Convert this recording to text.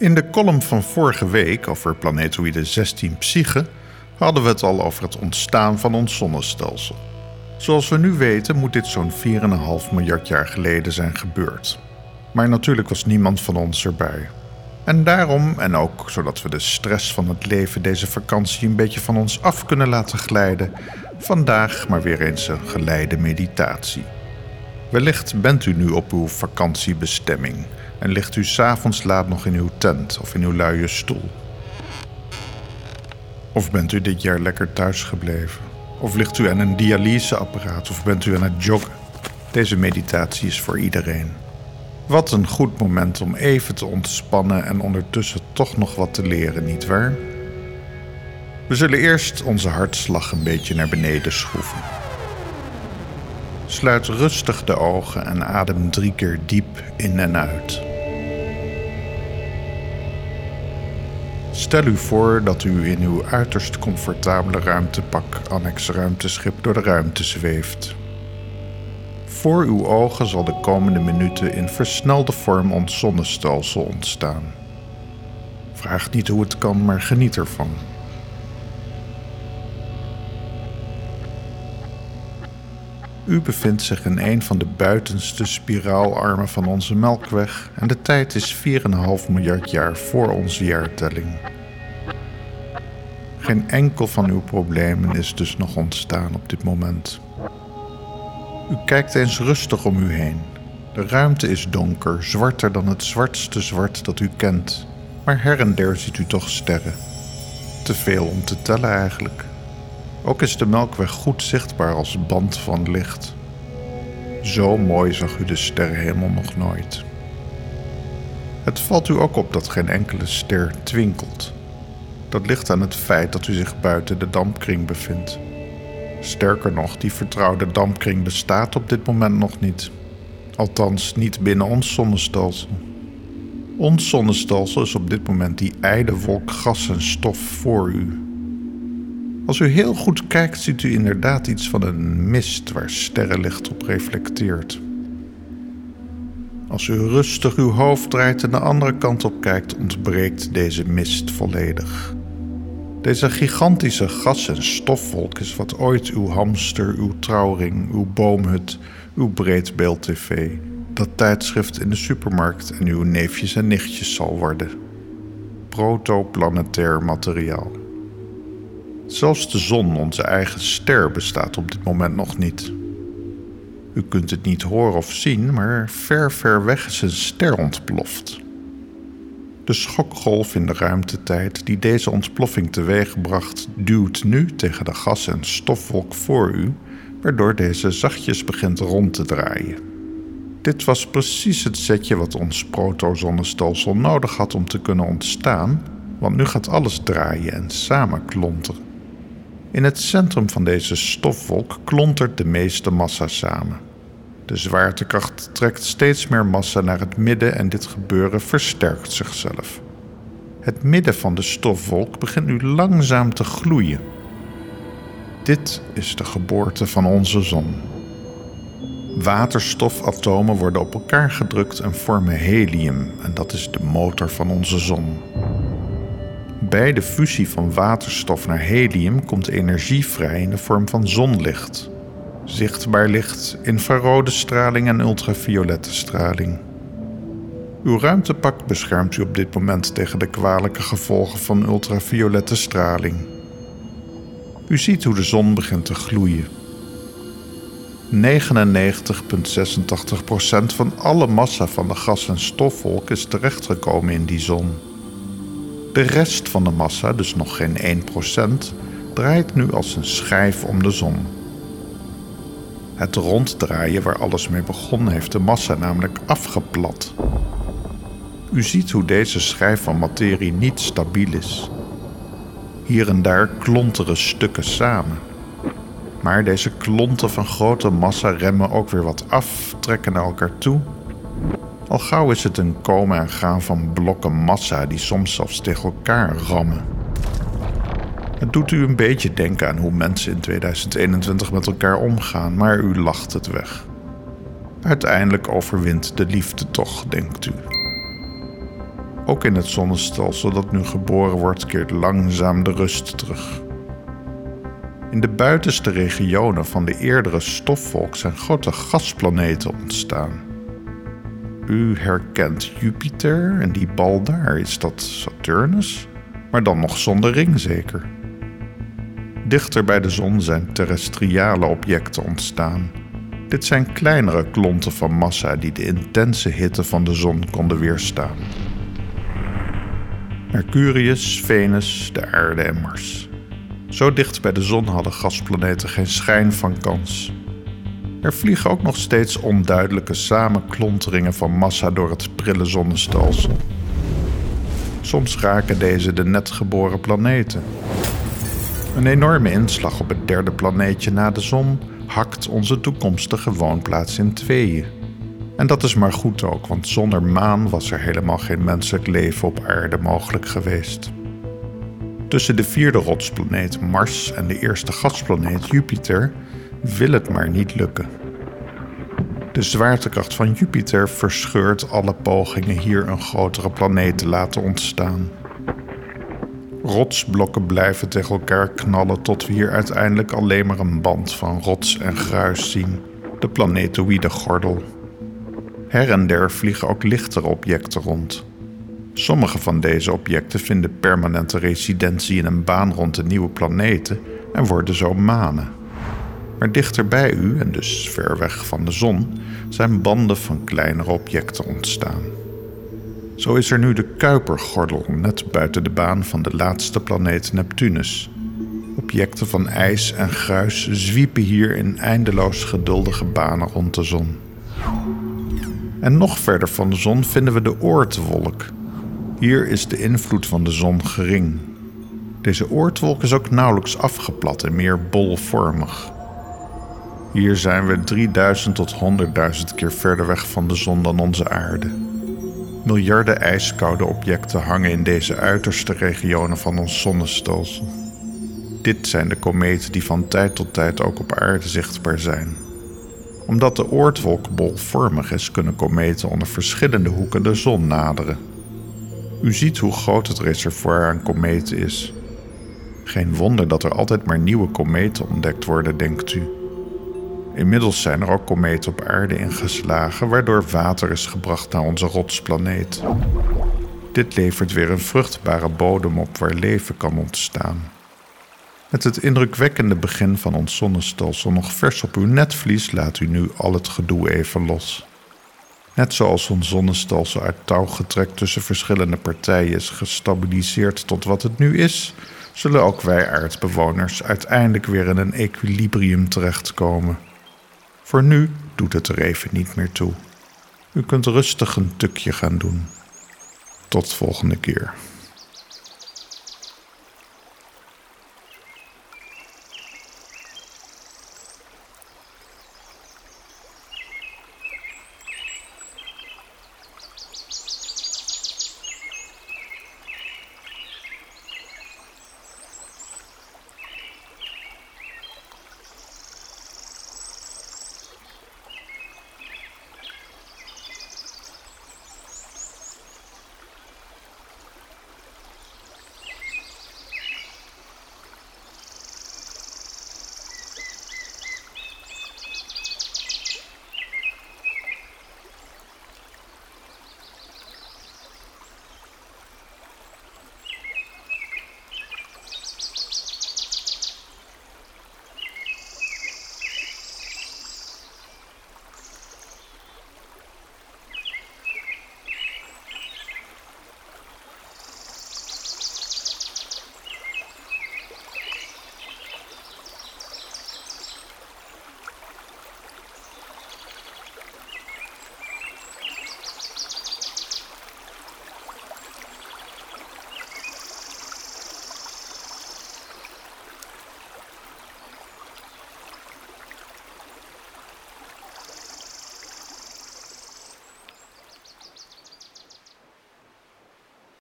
In de column van vorige week over planetoïde 16 Psyche hadden we het al over het ontstaan van ons zonnestelsel. Zoals we nu weten moet dit zo'n 4,5 miljard jaar geleden zijn gebeurd. Maar natuurlijk was niemand van ons erbij. En daarom, en ook zodat we de stress van het leven deze vakantie een beetje van ons af kunnen laten glijden, vandaag maar weer eens een geleide meditatie. Wellicht bent u nu op uw vakantiebestemming en ligt u s'avonds laat nog in uw tent of in uw luie stoel. Of bent u dit jaar lekker thuis gebleven? Of ligt u aan een dialyseapparaat of bent u aan het joggen? Deze meditatie is voor iedereen. Wat een goed moment om even te ontspannen en ondertussen toch nog wat te leren, nietwaar? We zullen eerst onze hartslag een beetje naar beneden schroeven. Sluit rustig de ogen en adem drie keer diep in en uit. Stel u voor dat u in uw uiterst comfortabele ruimtepak annex ruimteschip door de ruimte zweeft. Voor uw ogen zal de komende minuten in versnelde vorm ons zonnestelsel ontstaan. Vraag niet hoe het kan, maar geniet ervan. U bevindt zich in een van de buitenste spiraalarmen van onze Melkweg en de tijd is 4,5 miljard jaar voor onze jaartelling. Geen enkel van uw problemen is dus nog ontstaan op dit moment. U kijkt eens rustig om u heen. De ruimte is donker, zwarter dan het zwartste zwart dat u kent, maar her en der ziet u toch sterren. Te veel om te tellen eigenlijk. Ook is de Melkweg goed zichtbaar als band van licht. Zo mooi zag u de sterrenhemel nog nooit. Het valt u ook op dat geen enkele ster twinkelt. Dat ligt aan het feit dat u zich buiten de dampkring bevindt. Sterker nog, die vertrouwde dampkring bestaat op dit moment nog niet. Althans, niet binnen ons zonnestelsel. Ons zonnestelsel is op dit moment die wolk gas en stof voor u, als u heel goed kijkt, ziet u inderdaad iets van een mist waar sterrenlicht op reflecteert. Als u rustig uw hoofd draait en de andere kant op kijkt, ontbreekt deze mist volledig. Deze gigantische gas- en stofwolk is wat ooit uw hamster, uw trouwring, uw boomhut, uw breedbeeld-tv, dat tijdschrift in de supermarkt en uw neefjes en nichtjes zal worden. Protoplanetair materiaal. Zelfs de zon, onze eigen ster, bestaat op dit moment nog niet. U kunt het niet horen of zien, maar ver, ver weg is een ster ontploft. De schokgolf in de ruimtetijd die deze ontploffing teweegbracht, duwt nu tegen de gas- en stofwolk voor u, waardoor deze zachtjes begint rond te draaien. Dit was precies het setje wat ons protozonnestelsel nodig had om te kunnen ontstaan, want nu gaat alles draaien en samen klonteren. In het centrum van deze stofwolk klontert de meeste massa samen. De zwaartekracht trekt steeds meer massa naar het midden en dit gebeuren versterkt zichzelf. Het midden van de stofwolk begint nu langzaam te gloeien. Dit is de geboorte van onze zon. Waterstofatomen worden op elkaar gedrukt en vormen helium, en dat is de motor van onze zon. Bij de fusie van waterstof naar helium komt energie vrij in de vorm van zonlicht, zichtbaar licht, infrarode straling en ultraviolette straling. Uw ruimtepak beschermt u op dit moment tegen de kwalijke gevolgen van ultraviolette straling. U ziet hoe de zon begint te gloeien. 99,86% van alle massa van de gas- en stofwolk is terechtgekomen in die zon. De rest van de massa, dus nog geen 1%, draait nu als een schijf om de zon. Het ronddraaien waar alles mee begon heeft de massa namelijk afgeplat. U ziet hoe deze schijf van materie niet stabiel is. Hier en daar klonteren stukken samen. Maar deze klonten van grote massa remmen ook weer wat af, trekken naar elkaar toe al gauw is het een komen en gaan van blokken massa die soms zelfs tegen elkaar rammen. Het doet u een beetje denken aan hoe mensen in 2021 met elkaar omgaan, maar u lacht het weg. Uiteindelijk overwint de liefde toch, denkt u. Ook in het zonnestelsel dat nu geboren wordt, keert langzaam de rust terug. In de buitenste regionen van de eerdere stofwolk zijn grote gasplaneten ontstaan. U herkent Jupiter en die bal daar, is dat Saturnus? Maar dan nog zonder ring zeker. Dichter bij de zon zijn terrestriale objecten ontstaan. Dit zijn kleinere klonten van massa die de intense hitte van de zon konden weerstaan. Mercurius, Venus, de aarde en Mars. Zo dicht bij de zon hadden gasplaneten geen schijn van kans. Er vliegen ook nog steeds onduidelijke samenklonteringen van massa door het prille zonnestelsel. Soms raken deze de net geboren planeten. Een enorme inslag op het derde planeetje na de zon hakt onze toekomstige woonplaats in tweeën. En dat is maar goed ook, want zonder maan was er helemaal geen menselijk leven op aarde mogelijk geweest. Tussen de vierde rotsplaneet Mars en de eerste gasplaneet Jupiter wil het maar niet lukken. De zwaartekracht van Jupiter verscheurt alle pogingen hier een grotere planeet te laten ontstaan. Rotsblokken blijven tegen elkaar knallen tot we hier uiteindelijk alleen maar een band van rots en gruis zien, de planetoïde gordel. Her en der vliegen ook lichtere objecten rond. Sommige van deze objecten vinden permanente residentie in een baan rond de nieuwe planeten en worden zo manen. Maar dichter bij u, en dus ver weg van de zon, zijn banden van kleinere objecten ontstaan. Zo is er nu de Kuipergordel net buiten de baan van de laatste planeet Neptunus. Objecten van ijs en gruis zwiepen hier in eindeloos geduldige banen rond de zon. En nog verder van de zon vinden we de Oortwolk. Hier is de invloed van de zon gering. Deze oortwolk is ook nauwelijks afgeplat en meer bolvormig. Hier zijn we 3000 tot 100.000 keer verder weg van de zon dan onze aarde. Miljarden ijskoude objecten hangen in deze uiterste regionen van ons zonnestelsel. Dit zijn de kometen die van tijd tot tijd ook op aarde zichtbaar zijn. Omdat de oortwolk bolvormig is, kunnen kometen onder verschillende hoeken de zon naderen. U ziet hoe groot het reservoir aan kometen is. Geen wonder dat er altijd maar nieuwe kometen ontdekt worden, denkt u. Inmiddels zijn er ook kometen op aarde ingeslagen, waardoor water is gebracht naar onze rotsplaneet. Dit levert weer een vruchtbare bodem op waar leven kan ontstaan. Met het indrukwekkende begin van ons zonnestelsel nog vers op uw netvlies laat u nu al het gedoe even los. Net zoals ons zonnestelsel uit touw getrekt tussen verschillende partijen is gestabiliseerd tot wat het nu is, zullen ook wij aardbewoners uiteindelijk weer in een equilibrium terechtkomen. Voor nu doet het er even niet meer toe. U kunt rustig een tukje gaan doen. Tot volgende keer.